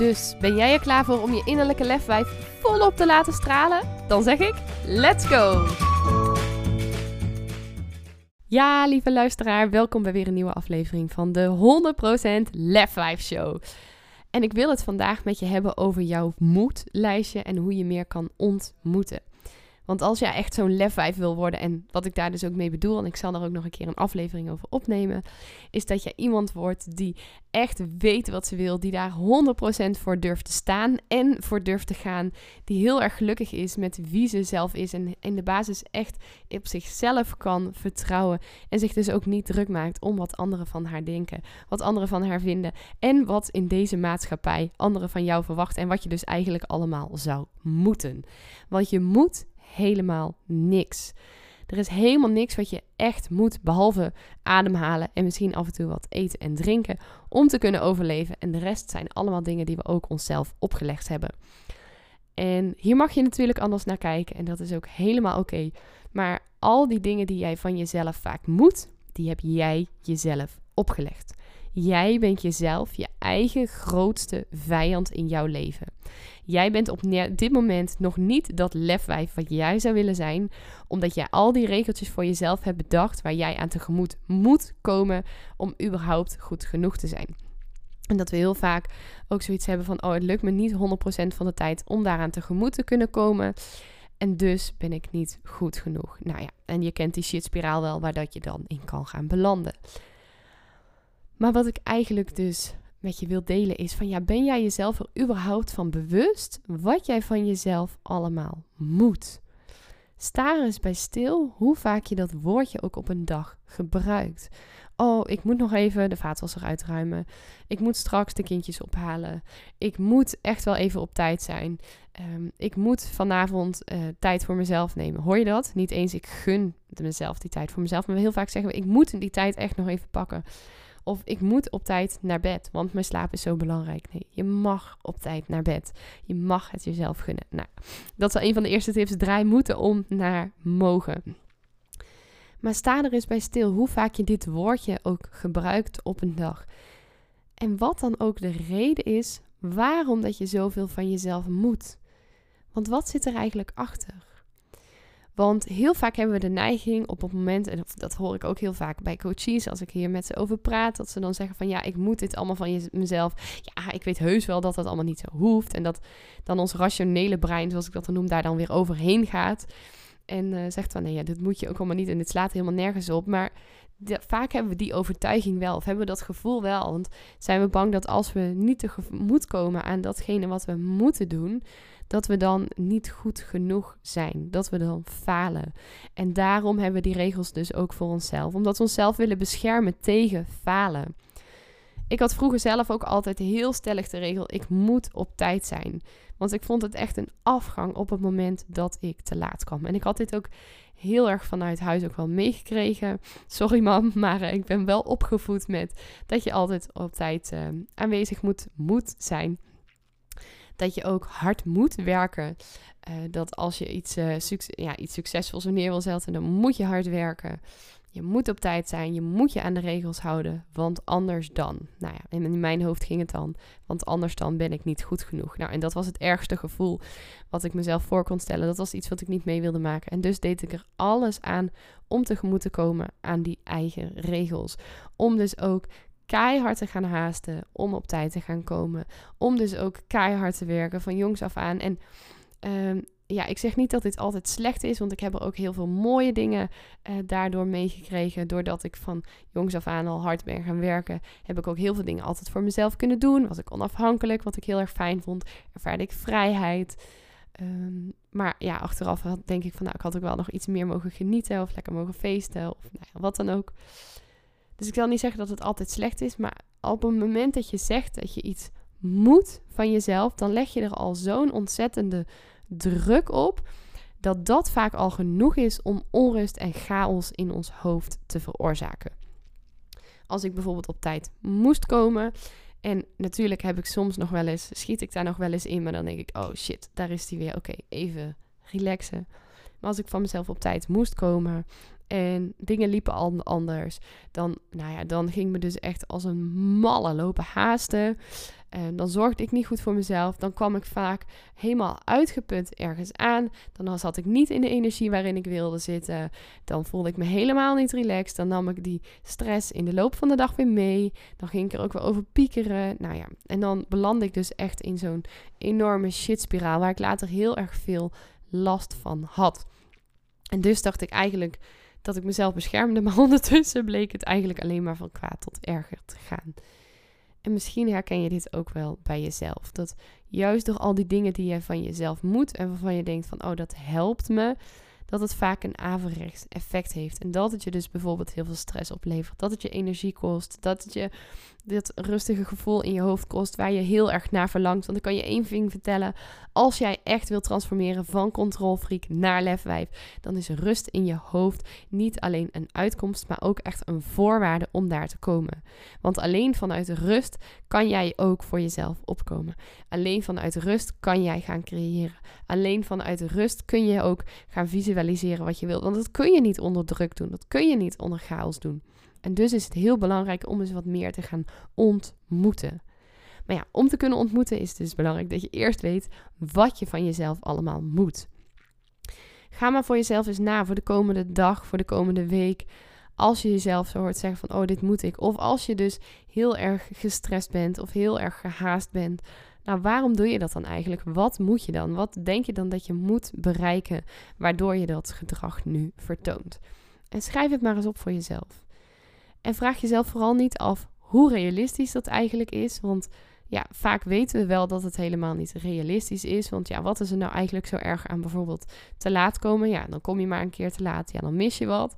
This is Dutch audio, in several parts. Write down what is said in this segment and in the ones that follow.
Dus ben jij er klaar voor om je innerlijke lefwijf volop te laten stralen? Dan zeg ik: let's go! Ja, lieve luisteraar, welkom bij weer een nieuwe aflevering van de 100% Lefwijf Show. En ik wil het vandaag met je hebben over jouw moedlijstje en hoe je meer kan ontmoeten. Want als jij echt zo'n lefwijf wil worden, en wat ik daar dus ook mee bedoel, en ik zal er ook nog een keer een aflevering over opnemen, is dat je iemand wordt die echt weet wat ze wil, die daar 100% voor durft te staan en voor durft te gaan, die heel erg gelukkig is met wie ze zelf is en in de basis echt op zichzelf kan vertrouwen en zich dus ook niet druk maakt om wat anderen van haar denken, wat anderen van haar vinden en wat in deze maatschappij anderen van jou verwachten en wat je dus eigenlijk allemaal zou moeten. Want je moet helemaal niks. Er is helemaal niks wat je echt moet, behalve ademhalen en misschien af en toe wat eten en drinken om te kunnen overleven. En de rest zijn allemaal dingen die we ook onszelf opgelegd hebben. En hier mag je natuurlijk anders naar kijken en dat is ook helemaal oké. Maar al die dingen die jij van jezelf vaak moet, die heb jij jezelf opgelegd. Jij bent jezelf je eigen grootste vijand in jouw leven. Jij bent op dit moment nog niet dat lefwijf wat jij zou willen zijn, omdat jij al die regeltjes voor jezelf hebt bedacht waar jij aan tegemoet moet komen om überhaupt goed genoeg te zijn. En dat we heel vaak ook zoiets hebben van: oh, het lukt me niet 100% van de tijd om daaraan tegemoet te kunnen komen. En dus ben ik niet goed genoeg. Nou ja, en je kent die shitspiraal wel waar dat je dan in kan gaan belanden. Maar wat ik eigenlijk dus met je wil delen is van ja, ben jij jezelf er überhaupt van bewust wat jij van jezelf allemaal moet? Sta er eens bij stil hoe vaak je dat woordje ook op een dag gebruikt. Oh, ik moet nog even de vaatwasser uitruimen. Ik moet straks de kindjes ophalen. Ik moet echt wel even op tijd zijn. Ehm, ik moet vanavond uh, tijd voor mezelf nemen. Hoor je dat? Niet eens ik gun mezelf die tijd voor mezelf. Maar heel vaak zeggen we, ik moet die tijd echt nog even pakken. Of ik moet op tijd naar bed, want mijn slaap is zo belangrijk. Nee, je mag op tijd naar bed. Je mag het jezelf gunnen. Nou, dat is wel een van de eerste tips. Draai moeten om naar mogen. Maar sta er eens bij stil hoe vaak je dit woordje ook gebruikt op een dag. En wat dan ook de reden is waarom dat je zoveel van jezelf moet. Want wat zit er eigenlijk achter? Want heel vaak hebben we de neiging op het moment, en dat hoor ik ook heel vaak bij coaches, als ik hier met ze over praat, dat ze dan zeggen van ja, ik moet dit allemaal van mezelf. Ja, ik weet heus wel dat dat allemaal niet zo hoeft. En dat dan ons rationele brein, zoals ik dat dan noem, daar dan weer overheen gaat. En uh, zegt van nee, ja, dit moet je ook allemaal niet en dit slaat helemaal nergens op. Maar vaak hebben we die overtuiging wel, of hebben we dat gevoel wel. Want zijn we bang dat als we niet tegemoet komen aan datgene wat we moeten doen, dat we dan niet goed genoeg zijn. Dat we dan falen. En daarom hebben we die regels dus ook voor onszelf. Omdat we onszelf willen beschermen tegen falen. Ik had vroeger zelf ook altijd heel stellig de regel: ik moet op tijd zijn. Want ik vond het echt een afgang op het moment dat ik te laat kwam. En ik had dit ook heel erg vanuit huis ook wel meegekregen. Sorry mam, maar eh, ik ben wel opgevoed met dat je altijd op tijd uh, aanwezig moet, moet zijn dat je ook hard moet werken. Uh, dat als je iets, uh, ja, iets succesvols neer wil zetten, dan moet je hard werken. Je moet op tijd zijn, je moet je aan de regels houden, want anders dan. Nou ja, in mijn hoofd ging het dan, want anders dan ben ik niet goed genoeg. Nou, en dat was het ergste gevoel wat ik mezelf voor kon stellen. Dat was iets wat ik niet mee wilde maken. En dus deed ik er alles aan om tegemoet te komen aan die eigen regels. Om dus ook keihard te gaan haasten om op tijd te gaan komen. Om dus ook keihard te werken van jongs af aan. En ehm, ja, ik zeg niet dat dit altijd slecht is, want ik heb er ook heel veel mooie dingen uh, daardoor meegekregen. Doordat ik van jongs af aan al hard ben gaan werken, heb ik ook heel veel dingen altijd voor mezelf kunnen doen. Was ik onafhankelijk, wat ik heel erg fijn vond. Ervaarde ik vrijheid. Ehm, maar ja, achteraf denk ik van, nou, ik had ook wel nog iets meer mogen genieten of lekker mogen feesten of nou ja, wat dan ook. Dus ik zal niet zeggen dat het altijd slecht is, maar op het moment dat je zegt dat je iets moet van jezelf, dan leg je er al zo'n ontzettende druk op dat dat vaak al genoeg is om onrust en chaos in ons hoofd te veroorzaken. Als ik bijvoorbeeld op tijd moest komen en natuurlijk heb ik soms nog wel eens, schiet ik daar nog wel eens in, maar dan denk ik, oh shit, daar is die weer. Oké, even relaxen. Maar als ik van mezelf op tijd moest komen en dingen liepen anders, dan, nou ja, dan ging me dus echt als een malle lopen haasten. En dan zorgde ik niet goed voor mezelf. Dan kwam ik vaak helemaal uitgeput ergens aan. Dan zat ik niet in de energie waarin ik wilde zitten. Dan voelde ik me helemaal niet relaxed. Dan nam ik die stress in de loop van de dag weer mee. Dan ging ik er ook weer over piekeren. Nou ja, en dan belandde ik dus echt in zo'n enorme shitspiraal waar ik later heel erg veel last van had. En dus dacht ik eigenlijk dat ik mezelf beschermde, maar ondertussen bleek het eigenlijk alleen maar van kwaad tot erger te gaan. En misschien herken je dit ook wel bij jezelf. Dat juist door al die dingen die je van jezelf moet en waarvan je denkt van oh dat helpt me, dat het vaak een averechts effect heeft. En dat het je dus bijvoorbeeld heel veel stress oplevert. Dat het je energie kost. Dat het je dit rustige gevoel in je hoofd kost waar je heel erg naar verlangt. Want ik kan je één ding vertellen. Als jij echt wil transformeren van controlfreak naar lefwijf, dan is rust in je hoofd niet alleen een uitkomst, maar ook echt een voorwaarde om daar te komen. Want alleen vanuit rust kan jij ook voor jezelf opkomen. Alleen vanuit rust kan jij gaan creëren. Alleen vanuit rust kun je ook gaan visualiseren wat je wilt. Want dat kun je niet onder druk doen. Dat kun je niet onder chaos doen. En dus is het heel belangrijk om eens wat meer te gaan ontmoeten. Maar ja, om te kunnen ontmoeten is het dus belangrijk dat je eerst weet wat je van jezelf allemaal moet. Ga maar voor jezelf eens na voor de komende dag, voor de komende week. Als je jezelf zo hoort zeggen van, oh, dit moet ik. Of als je dus heel erg gestrest bent of heel erg gehaast bent. Nou, waarom doe je dat dan eigenlijk? Wat moet je dan? Wat denk je dan dat je moet bereiken waardoor je dat gedrag nu vertoont? En schrijf het maar eens op voor jezelf. En vraag jezelf vooral niet af hoe realistisch dat eigenlijk is. Want ja, vaak weten we wel dat het helemaal niet realistisch is. Want ja, wat is er nou eigenlijk zo erg aan bijvoorbeeld te laat komen? Ja, dan kom je maar een keer te laat. Ja, dan mis je wat.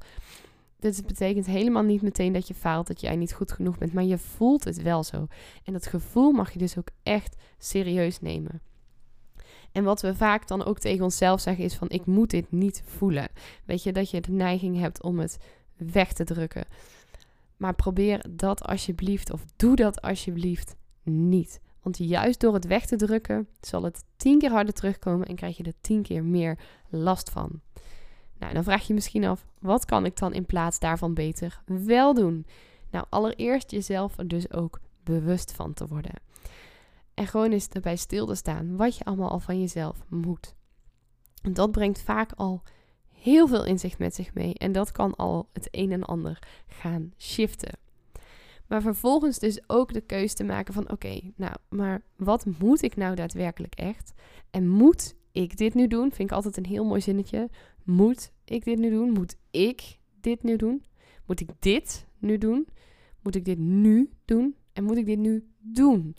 Dit betekent helemaal niet meteen dat je faalt, dat jij niet goed genoeg bent. Maar je voelt het wel zo. En dat gevoel mag je dus ook echt serieus nemen. En wat we vaak dan ook tegen onszelf zeggen is van ik moet dit niet voelen. Weet je, dat je de neiging hebt om het weg te drukken. Maar probeer dat alsjeblieft, of doe dat alsjeblieft niet. Want juist door het weg te drukken, zal het tien keer harder terugkomen en krijg je er tien keer meer last van. Nou, dan vraag je misschien af, wat kan ik dan in plaats daarvan beter wel doen? Nou, allereerst jezelf er dus ook bewust van te worden. En gewoon eens erbij stil te staan wat je allemaal al van jezelf moet. En dat brengt vaak al heel veel inzicht met zich mee. En dat kan al het een en ander gaan shiften. Maar vervolgens dus ook de keuze te maken van oké, nou, maar wat moet ik nou daadwerkelijk echt? En moet ik dit nu doen? Vind ik altijd een heel mooi zinnetje. Moet ik dit nu doen? Moet ik dit nu doen? Moet ik dit nu doen? Moet ik dit nu doen? En moet ik dit nu doen?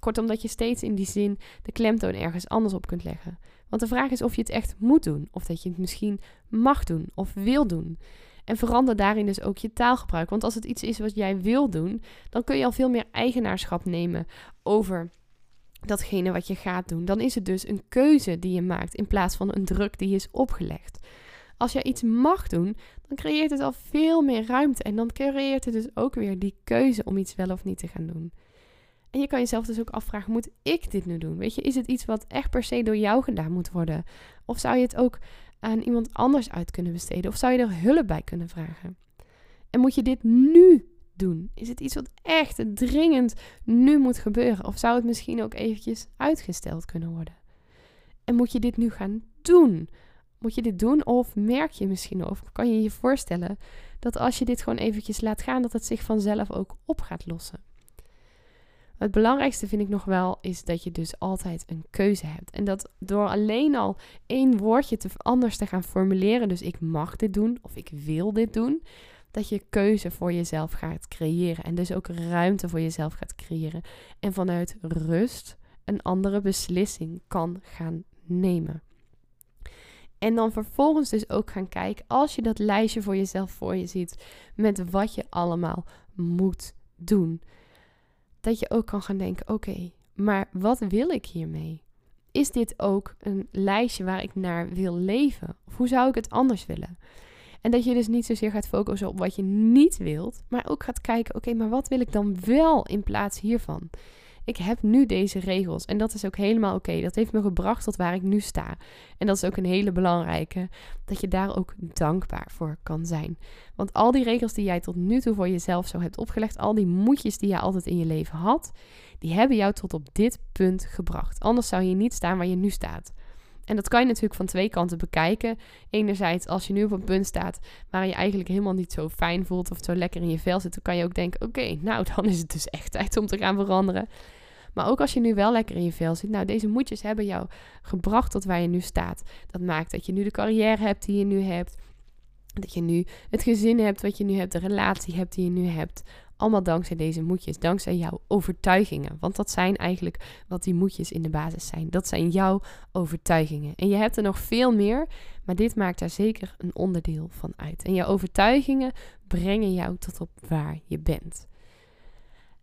Kortom, dat je steeds in die zin de klemtoon ergens anders op kunt leggen. Want de vraag is of je het echt moet doen, of dat je het misschien mag doen of wil doen. En verander daarin dus ook je taalgebruik. Want als het iets is wat jij wil doen, dan kun je al veel meer eigenaarschap nemen over datgene wat je gaat doen. Dan is het dus een keuze die je maakt in plaats van een druk die is opgelegd. Als jij iets mag doen, dan creëert het al veel meer ruimte. En dan creëert het dus ook weer die keuze om iets wel of niet te gaan doen. En je kan jezelf dus ook afvragen: moet ik dit nu doen? Weet je, is het iets wat echt per se door jou gedaan moet worden? Of zou je het ook aan iemand anders uit kunnen besteden? Of zou je er hulp bij kunnen vragen? En moet je dit nu doen? Is het iets wat echt dringend nu moet gebeuren? Of zou het misschien ook eventjes uitgesteld kunnen worden? En moet je dit nu gaan doen? Moet je dit doen of merk je misschien of kan je je voorstellen dat als je dit gewoon eventjes laat gaan, dat het zich vanzelf ook op gaat lossen? Het belangrijkste vind ik nog wel is dat je dus altijd een keuze hebt. En dat door alleen al één woordje te, anders te gaan formuleren, dus ik mag dit doen of ik wil dit doen, dat je keuze voor jezelf gaat creëren. En dus ook ruimte voor jezelf gaat creëren. En vanuit rust een andere beslissing kan gaan nemen. En dan vervolgens dus ook gaan kijken, als je dat lijstje voor jezelf voor je ziet, met wat je allemaal moet doen dat je ook kan gaan denken: oké, Maar wat wil ik hiermee? Is dit ook een lijstje waar ik naar wil leven? Of hoe zou ik het anders willen? En dat je dus niet zozeer gaat focussen op wat je niet wilt, maar ook gaat kijken: oké, maar wat wil ik dan wel in plaats hiervan? Ik heb nu deze regels en dat is ook helemaal oké. Dat heeft me gebracht tot waar ik nu sta. En dat is ook een hele belangrijke, dat je daar ook dankbaar voor kan zijn. Want al die regels die jij tot nu toe voor jezelf zo hebt opgelegd, al die moedjes die je altijd in je leven had, die hebben jou tot op dit punt gebracht. Anders zou je niet staan waar je nu staat. En dat kan je natuurlijk van twee kanten bekijken. Enerzijds, als je nu op een punt staat waar je eigenlijk helemaal niet zo fijn voelt of zo lekker in je vel zit, dan kan je ook denken: oké, nou dan is het dus echt tijd om te gaan veranderen. Maar ook als je nu wel lekker in je vel zit, nou, deze moedjes hebben jou gebracht tot waar je nu staat. Dat maakt dat je nu de carrière hebt die je nu hebt. Dat je nu het gezin hebt wat je nu hebt, de relatie hebt die je nu hebt. Allemaal dankzij deze moedjes, dankzij jouw overtuigingen. Want dat zijn eigenlijk wat die moedjes in de basis zijn. Dat zijn jouw overtuigingen. En je hebt er nog veel meer, maar dit maakt daar zeker een onderdeel van uit. En jouw overtuigingen brengen jou tot op waar je bent.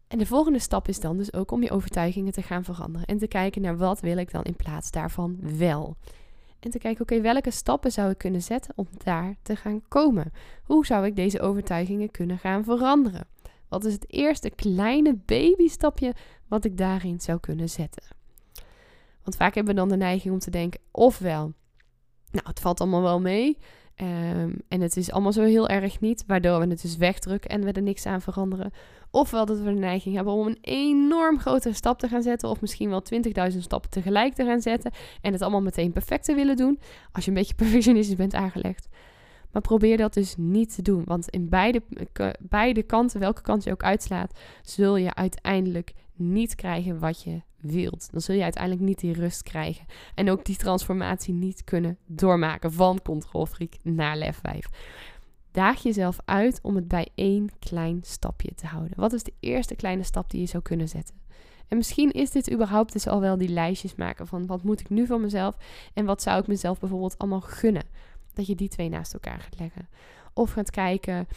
En de volgende stap is dan dus ook om je overtuigingen te gaan veranderen. En te kijken naar wat wil ik dan in plaats daarvan wel. En te kijken, oké, welke stappen zou ik kunnen zetten om daar te gaan komen? Hoe zou ik deze overtuigingen kunnen gaan veranderen? Wat is het eerste kleine babystapje wat ik daarin zou kunnen zetten? Want vaak hebben we dan de neiging om te denken, ofwel, nou, het valt allemaal wel mee. Um, en het is allemaal zo heel erg niet, waardoor we het dus wegdrukken en we er niks aan veranderen. Ofwel dat we de neiging hebben om een enorm grote stap te gaan zetten, of misschien wel 20.000 stappen tegelijk te gaan zetten en het allemaal meteen perfect te willen doen, als je een beetje perfectionistisch bent aangelegd. Maar probeer dat dus niet te doen. Want in beide, beide kanten, welke kant je ook uitslaat, zul je uiteindelijk niet krijgen wat je wilt. Dan zul je uiteindelijk niet die rust krijgen. En ook die transformatie niet kunnen doormaken van controlfreak naar lef 5. Daag jezelf uit om het bij één klein stapje te houden. Wat is de eerste kleine stap die je zou kunnen zetten? En misschien is dit überhaupt dus al wel die lijstjes maken van wat moet ik nu van mezelf en wat zou ik mezelf bijvoorbeeld allemaal gunnen dat je die twee naast elkaar gaat leggen. Of gaat kijken.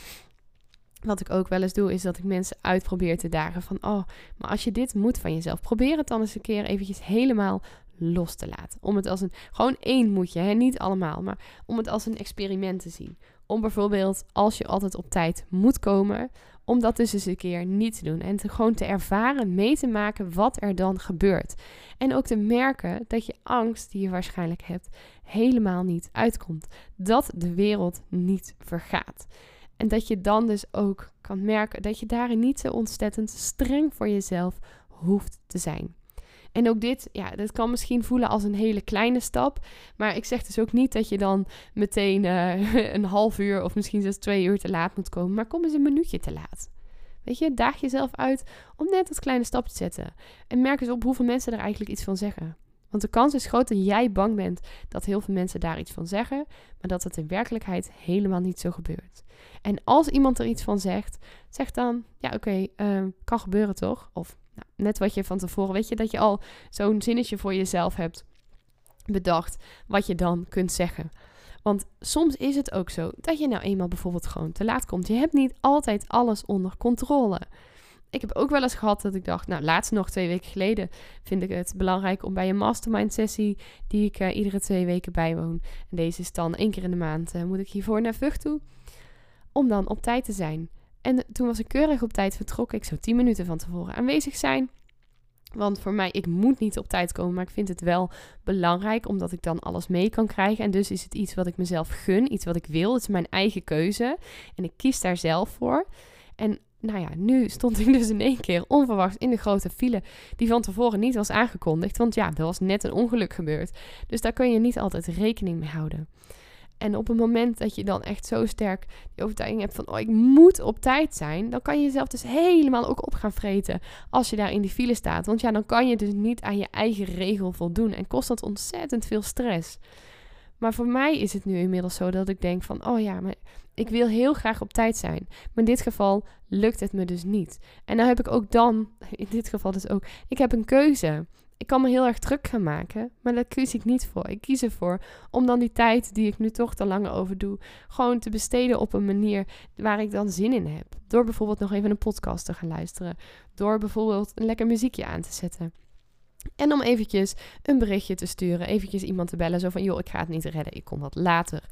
Wat ik ook wel eens doe, is dat ik mensen uitprobeer te dagen van, oh, maar als je dit moet van jezelf, probeer het dan eens een keer eventjes helemaal los te laten. Om het als een, gewoon één moet je, hè? niet allemaal, maar om het als een experiment te zien. Om bijvoorbeeld, als je altijd op tijd moet komen, om dat dus eens een keer niet te doen. En te gewoon te ervaren, mee te maken wat er dan gebeurt. En ook te merken dat je angst, die je waarschijnlijk hebt, helemaal niet uitkomt. Dat de wereld niet vergaat. En dat je dan dus ook kan merken dat je daarin niet zo ontzettend streng voor jezelf hoeft te zijn. En ook dit, ja, dat kan misschien voelen als een hele kleine stap. Maar ik zeg dus ook niet dat je dan meteen uh, een half uur of misschien zelfs twee uur te laat moet komen. Maar kom eens een minuutje te laat. Weet je, daag jezelf uit om net dat kleine stap te zetten. En merk eens op hoeveel mensen er eigenlijk iets van zeggen. Want de kans is groot dat jij bang bent dat heel veel mensen daar iets van zeggen, maar dat het in werkelijkheid helemaal niet zo gebeurt. En als iemand er iets van zegt, zeg dan: ja, oké, okay, ehm, kan gebeuren toch? Of nou, net wat je van tevoren, weet je, dat je al zo'n zinnetje voor jezelf hebt bedacht, wat je dan kunt zeggen. Want soms is het ook zo dat je nou eenmaal bijvoorbeeld gewoon te laat komt. Je hebt niet altijd alles onder controle. Ik heb ook wel eens gehad dat ik dacht, nou laatst nog twee weken geleden vind ik het belangrijk om bij een mastermind sessie die ik uh, iedere twee weken bijwoon. En deze is dan één keer in de maand, uh, moet ik hiervoor naar Vught toe. Om dan op tijd te zijn. En toen was ik keurig op tijd vertrokken. Ik zou 10 minuten van tevoren aanwezig zijn. Want voor mij, ik moet niet op tijd komen, maar ik vind het wel belangrijk omdat ik dan alles mee kan krijgen. En dus is het iets wat ik mezelf gun, iets wat ik wil. Het is mijn eigen keuze en ik kies daar zelf voor. En nou ja, nu stond ik dus in één keer onverwacht in de grote file die van tevoren niet was aangekondigd. Want ja, er was net een ongeluk gebeurd. Dus daar kun je niet altijd rekening mee houden. En op het moment dat je dan echt zo sterk die overtuiging hebt van, oh, ik moet op tijd zijn, dan kan je jezelf dus helemaal ook op gaan vreten als je daar in die file staat. Want ja, dan kan je dus niet aan je eigen regel voldoen en kost dat ontzettend veel stress. Maar voor mij is het nu inmiddels zo dat ik denk van, oh ja, maar ik wil heel graag op tijd zijn. Maar in dit geval lukt het me dus niet. En dan heb ik ook dan, in dit geval dus ook, ik heb een keuze. Ik kan me heel erg druk gaan maken, maar daar kies ik niet voor. Ik kies ervoor om dan die tijd die ik nu toch te lang over doe, gewoon te besteden op een manier waar ik dan zin in heb. Door bijvoorbeeld nog even een podcast te gaan luisteren. Door bijvoorbeeld een lekker muziekje aan te zetten. En om eventjes een berichtje te sturen, eventjes iemand te bellen, zo van joh, ik ga het niet redden, ik kom wat later.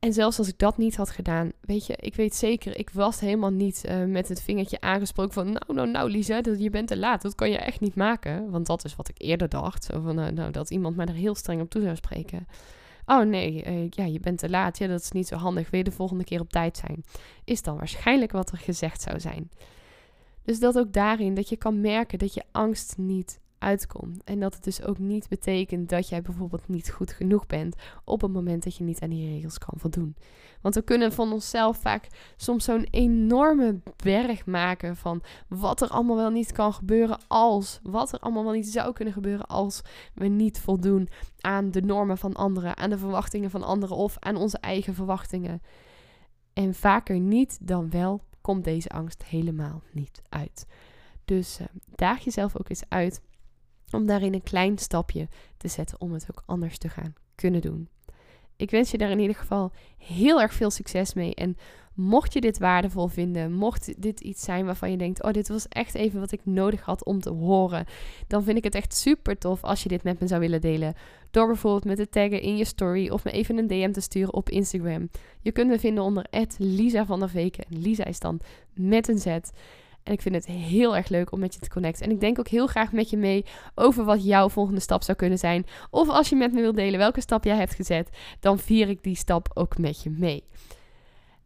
En zelfs als ik dat niet had gedaan, weet je, ik weet zeker, ik was helemaal niet uh, met het vingertje aangesproken van, nou, nou, nou, Lisa, dat, je bent te laat, dat kan je echt niet maken. Want dat is wat ik eerder dacht, van, uh, nou, dat iemand mij er heel streng op toe zou spreken. Oh nee, uh, ja, je bent te laat, ja, dat is niet zo handig, je de volgende keer op tijd zijn? Is dan waarschijnlijk wat er gezegd zou zijn. Dus dat ook daarin, dat je kan merken dat je angst niet uitkomt. En dat het dus ook niet betekent dat jij bijvoorbeeld niet goed genoeg bent op het moment dat je niet aan die regels kan voldoen. Want we kunnen van onszelf vaak soms zo'n enorme berg maken van wat er allemaal wel niet kan gebeuren als, wat er allemaal wel niet zou kunnen gebeuren als we niet voldoen aan de normen van anderen, aan de verwachtingen van anderen of aan onze eigen verwachtingen. En vaker niet dan wel komt deze angst helemaal niet uit. Dus uh, daag jezelf ook eens uit om daarin een klein stapje te zetten om het ook anders te gaan kunnen doen. Ik wens je daar in ieder geval heel erg veel succes mee. En mocht je dit waardevol vinden, mocht dit iets zijn waarvan je denkt: Oh, dit was echt even wat ik nodig had om te horen, dan vind ik het echt super tof als je dit met me zou willen delen. Door bijvoorbeeld met te taggen in je story of me even een DM te sturen op Instagram. Je kunt me vinden onder Lisa van der Veken. Lisa is dan met een Z. En ik vind het heel erg leuk om met je te connecten. En ik denk ook heel graag met je mee over wat jouw volgende stap zou kunnen zijn. Of als je met me wilt delen welke stap jij hebt gezet, dan vier ik die stap ook met je mee.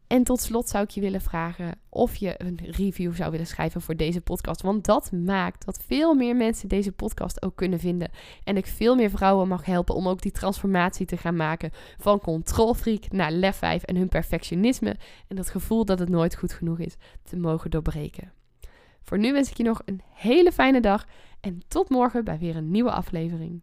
En tot slot zou ik je willen vragen of je een review zou willen schrijven voor deze podcast. Want dat maakt dat veel meer mensen deze podcast ook kunnen vinden. En ik veel meer vrouwen mag helpen om ook die transformatie te gaan maken. Van controlfreak naar lef 5 en hun perfectionisme. En dat gevoel dat het nooit goed genoeg is te mogen doorbreken. Voor nu wens ik je nog een hele fijne dag en tot morgen bij weer een nieuwe aflevering.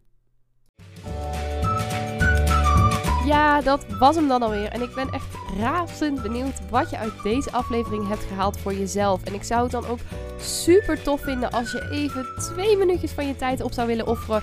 Ja, dat was hem dan alweer. En ik ben echt razend benieuwd wat je uit deze aflevering hebt gehaald voor jezelf. En ik zou het dan ook super tof vinden als je even twee minuutjes van je tijd op zou willen offeren